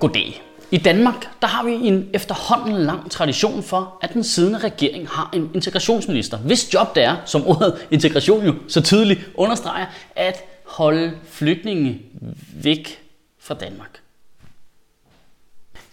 Goddag. I Danmark der har vi en efterhånden lang tradition for, at den siddende regering har en integrationsminister. Hvis job det er, som ordet integration jo så tydeligt understreger, at holde flygtninge væk fra Danmark.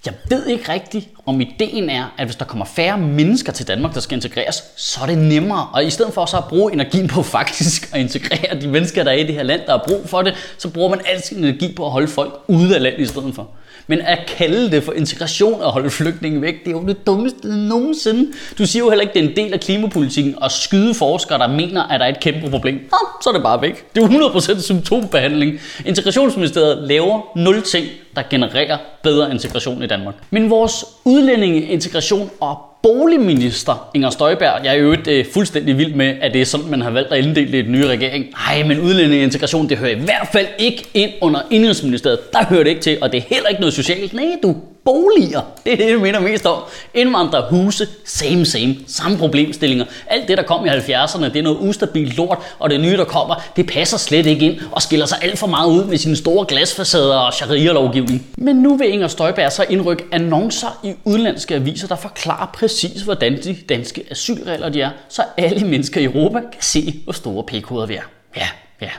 Jeg ved ikke rigtigt, om ideen er, at hvis der kommer færre mennesker til Danmark, der skal integreres, så er det nemmere. Og i stedet for så at bruge energien på faktisk at integrere de mennesker, der er i det her land, der har brug for det, så bruger man al sin energi på at holde folk ude af landet i stedet for. Men at kalde det for integration og holde flygtninge væk, det er jo det dummeste nogensinde. Du siger jo heller ikke, at det er en del af klimapolitikken at skyde forskere, der mener, at der er et kæmpe problem. Nå, så er det bare væk. Det er 100% symptombehandling. Integrationsministeriet laver nul ting, der genererer bedre integration i Danmark. Men vores udlændinge, integration og boligminister Inger Støjberg, jeg er jo ikke øh, fuldstændig vild med, at det er sådan, man har valgt at inddele det i den nye regering. Nej, men udlændinge integration, det hører i hvert fald ikke ind under Indrigsministeriet. Der hører det ikke til, og det er heller ikke noget socialt. Nej, du boliger. Det er det, jeg mener mest om. Indvandrer, huse, same, same. Samme problemstillinger. Alt det, der kom i 70'erne, det er noget ustabilt lort, og det nye, der kommer, det passer slet ikke ind og skiller sig alt for meget ud med sine store glasfacader og sharia-lovgivning. Men nu vil Inger Støjberg så indrykke annoncer i udenlandske aviser, der forklarer præcis, hvordan de danske asylregler de er, så alle mennesker i Europa kan se, hvor store p-koder vi er. Ja, ja.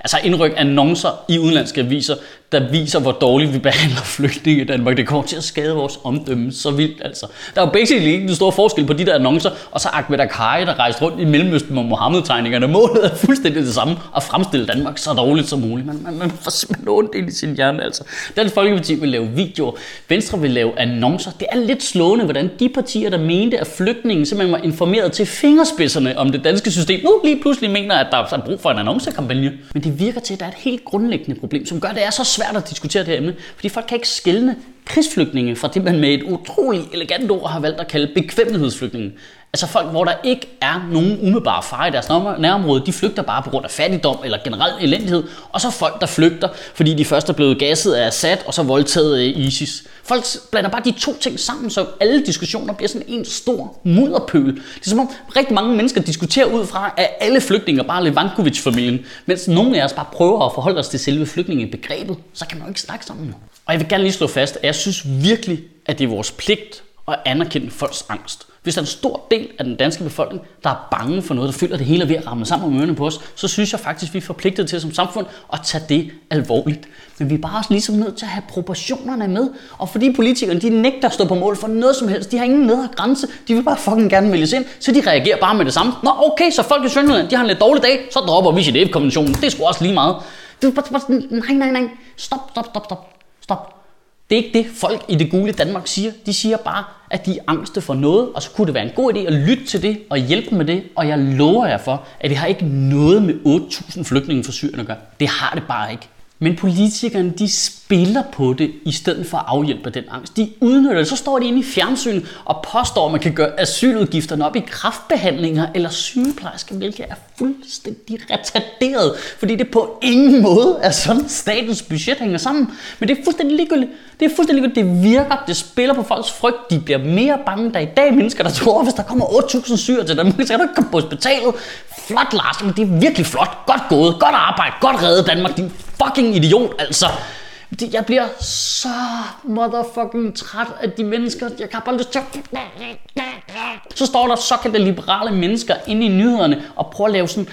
Altså indryk annoncer i udenlandske aviser, der viser, hvor dårligt vi behandler flygtninge i Danmark. Det kommer til at skade vores omdømme så vildt, altså. Der er jo basically ikke den stor forskel på de der annoncer, og så Ahmed Akari, der rejste rundt i Mellemøsten med Mohammed-tegningerne. Målet er fuldstændig det samme, at fremstille Danmark så dårligt som muligt. Man, man, man får simpelthen ondt ind i sin hjerne, altså. Dansk Folkeparti vil lave videoer, Venstre vil lave annoncer. Det er lidt slående, hvordan de partier, der mente, at flygtningen simpelthen var informeret til fingerspidserne om det danske system, nu lige pludselig mener, at der er brug for en annoncekampagne. Men det virker til, at der er et helt grundlæggende problem, som gør, at det er så svært svært at diskutere det her emne, fordi folk kan ikke skelne krigsflygtninge fra det, man med et utroligt elegant ord har valgt at kalde bekvemmelighedsflygtninge. Altså folk, hvor der ikke er nogen umiddelbare fare i deres nærområde, de flygter bare på grund af fattigdom eller generel elendighed. Og så folk, der flygter, fordi de først er blevet gasset af Assad og så voldtaget af ISIS. Folk blander bare de to ting sammen, så alle diskussioner bliver sådan en stor mudderpøl. Det er som om rigtig mange mennesker diskuterer ud fra, at alle flygtninge bare Levankovic-familien, mens nogle af os bare prøver at forholde os til selve flygtningebegrebet. Så kan man jo ikke snakke sammen. Og jeg vil gerne lige slå fast, at jeg synes virkelig, at det er vores pligt at anerkende folks angst. Hvis der er en stor del af den danske befolkning, der er bange for noget, der føler, det hele er ved at ramme sammen med ørerne på os, så synes jeg faktisk, at vi er forpligtet til som samfund at tage det alvorligt. Men vi er bare også ligesom nødt til at have proportionerne med. Og fordi politikerne de nægter at stå på mål for noget som helst, de har ingen nedre grænse, de vil bare fucking gerne vælges ind, så de reagerer bare med det samme. Nå okay, så folk i Sønderland, de har en lidt dårlig dag, så dropper vi Genève-konventionen. Det er sgu også lige meget. Nej, nej, nej. Stop, stop, stop, stop. Stop. Det er ikke det, folk i det gule Danmark siger. De siger bare, at de er angste for noget, og så kunne det være en god idé at lytte til det og hjælpe med det. Og jeg lover jer for, at det har ikke noget med 8.000 flygtninge fra Syrien at gøre. Det har det bare ikke. Men politikerne, de spiller på det, i stedet for at afhjælpe den angst. De udnytter det. Så står de inde i fjernsynet og påstår, at man kan gøre asyludgifterne op i kraftbehandlinger eller sygeplejersker, hvilket er fuldstændig retarderet, fordi det på ingen måde er sådan, statens budget hænger sammen. Men det er fuldstændig ligegyldigt. Det er fuldstændig ligegyldigt. Det virker. Det spiller på folks frygt. De bliver mere bange. Der er i dag mennesker, der tror, hvis der kommer 8.000 syre til Danmark, så kan du ikke komme på hospitalet. Flot, Lars. Men det er virkelig flot. Godt gået. Godt arbejde. Godt reddet Danmark. Din fucking idiot, altså. Jeg bliver så motherfucking træt af de mennesker. Jeg kan bare lyst til. Så står der såkaldte liberale mennesker inde i nyhederne og prøver at lave sådan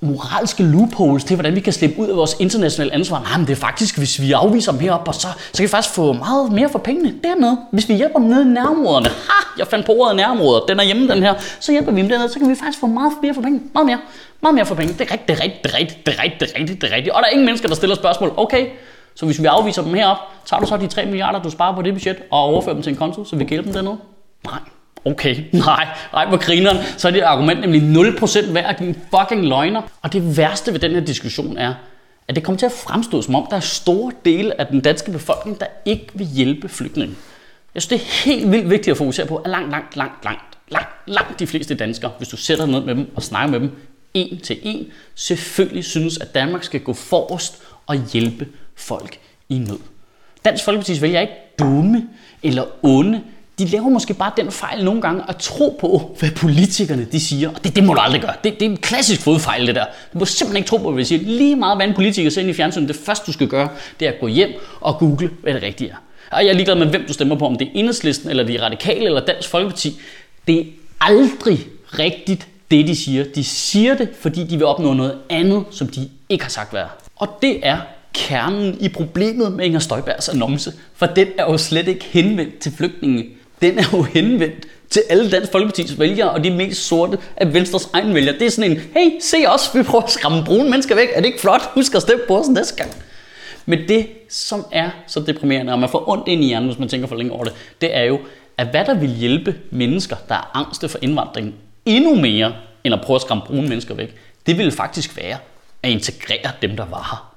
moralske loopholes til, hvordan vi kan slippe ud af vores internationale ansvar. Nej, men det er faktisk, hvis vi afviser dem heroppe, så, så kan vi faktisk få meget mere for pengene dernede. Hvis vi hjælper dem nede i nærområderne. Ha! Jeg fandt på ordet nærområder. Den er hjemme, den her. Så hjælper vi dem dernede, så kan vi faktisk få meget mere for pengene. Meget mere. Meget mere for penge. Det er rigtigt, det er rigtigt, det er rigtigt, det er rigtigt, det er rigtigt, det er rigtigt. Og der er ingen mennesker, der stiller spørgsmål. Okay, så hvis vi afviser dem herop, tager du så de 3 milliarder, du sparer på det budget, og overfører dem til en konto, så vi kan hjælpe dem dernede? Nej. Okay, nej, nej hvor grineren, så er det argument nemlig 0% værd af fucking løgner. Og det værste ved den her diskussion er, at det kommer til at fremstå som om, der er store dele af den danske befolkning, der ikke vil hjælpe flygtninge. Jeg synes, det er helt vildt vigtigt at fokusere på, at langt, langt, langt, langt, langt, langt de fleste danskere, hvis du sætter dig ned med dem og snakker med dem en til en, selvfølgelig synes, at Danmark skal gå forrest og hjælpe folk i nød. Dansk Folkeparti's vælger ikke dumme eller onde. De laver måske bare den fejl nogle gange at tro på, hvad politikerne de siger. Og det, det må du aldrig gøre. Det, det er en klassisk fodfejl, det der. Du må simpelthen ikke tro på, hvad de siger. Lige meget, hvad en politiker ser ind i fjernsynet, det første, du skal gøre, det er at gå hjem og google, hvad det rigtige er. Og jeg er ligeglad med, hvem du stemmer på, om det er Enhedslisten, eller de radikale, eller Dansk Folkeparti. Det er aldrig rigtigt, det de siger. De siger det, fordi de vil opnå noget andet, som de ikke har sagt være. Og det er kernen i problemet med Inger Støjbergs annonce, for den er jo slet ikke henvendt til flygtninge. Den er jo henvendt til alle Dansk Folkeparti's vælgere, og de mest sorte af Venstres egen vælgere. Det er sådan en, hey, se os, vi prøver at skræmme brune mennesker væk. Er det ikke flot? Husk at stemme på os næste gang. Men det, som er så deprimerende, og man får ondt ind i hjernen, hvis man tænker for længe over det, det er jo, at hvad der vil hjælpe mennesker, der er angste for indvandring, endnu mere, end at prøve at skræmme brune mennesker væk, det ville faktisk være at integrere dem, der var her.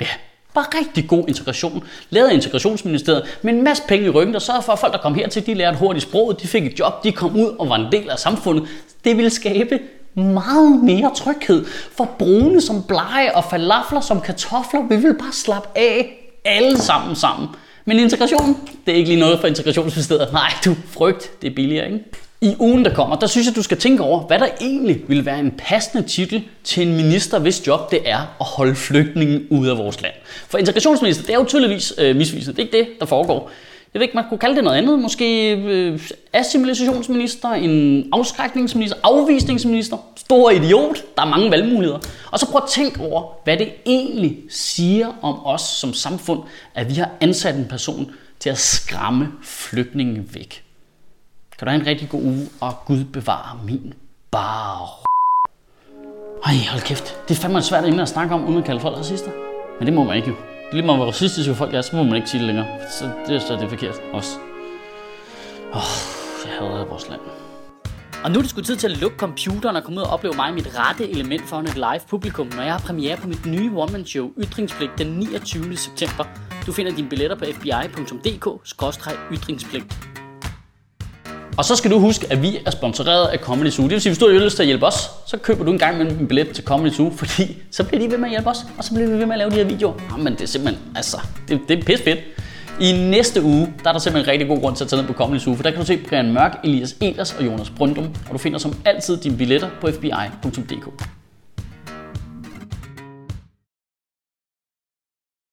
Ja, var rigtig god integration. Lavet integrationsministeriet med en masse penge i ryggen, der sørgede for, at folk, der kom hertil, de lærte hurtigt sproget, de fik et job, de kom ud og var en del af samfundet. Det ville skabe meget mere tryghed for brune som blege og falafler som kartofler. Vi vil bare slappe af alle sammen sammen. Men integration, det er ikke lige noget for integrationsministeriet. Nej, du frygt, det er billigere, ikke? I ugen, der kommer, der synes jeg, du skal tænke over, hvad der egentlig vil være en passende titel til en minister, hvis job det er at holde flygtningen ude af vores land. For integrationsminister, det er jo tydeligvis øh, misvisende. Det er ikke det, der foregår. Jeg ved ikke, man kunne kalde det noget andet. Måske øh, assimilationsminister, en afskrækningsminister, afvisningsminister, stor idiot. Der er mange valgmuligheder. Og så prøv at tænke over, hvad det egentlig siger om os som samfund, at vi har ansat en person til at skræmme flygtningen væk. Kan du have en rigtig god uge, og Gud bevare min bar. Ej, hold kæft. Det er fandme et svært emne at snakke om, uden at kalde folk racister. Men det må man ikke jo. Det er lige meget, hvor racistiske folk er, så må man ikke sige det længere. Så det er så det er forkert også. Åh, oh, jeg hader vores land. Og nu er det sgu tid til at lukke computeren og komme ud og opleve mig i mit rette element foran et live publikum, når jeg har premiere på mit nye one-man-show Ytringspligt den 29. september. Du finder dine billetter på fbi.dk-ytringspligt. Og så skal du huske, at vi er sponsoreret af Comedy Zoo. Det vil sige, hvis du har lyst til at hjælpe os, så køber du en gang med en billet til Comedy Zoo, fordi så bliver de ved med at hjælpe os, og så bliver vi ved med at lave de her videoer. Jamen, det er simpelthen, altså, det, det er pis fedt. I næste uge, der er der simpelthen en rigtig god grund til at tage ned på Comedy Zoo, for der kan du se Brian Mørk, Elias Elers og Jonas Brundum, og du finder som altid dine billetter på fbi.dk.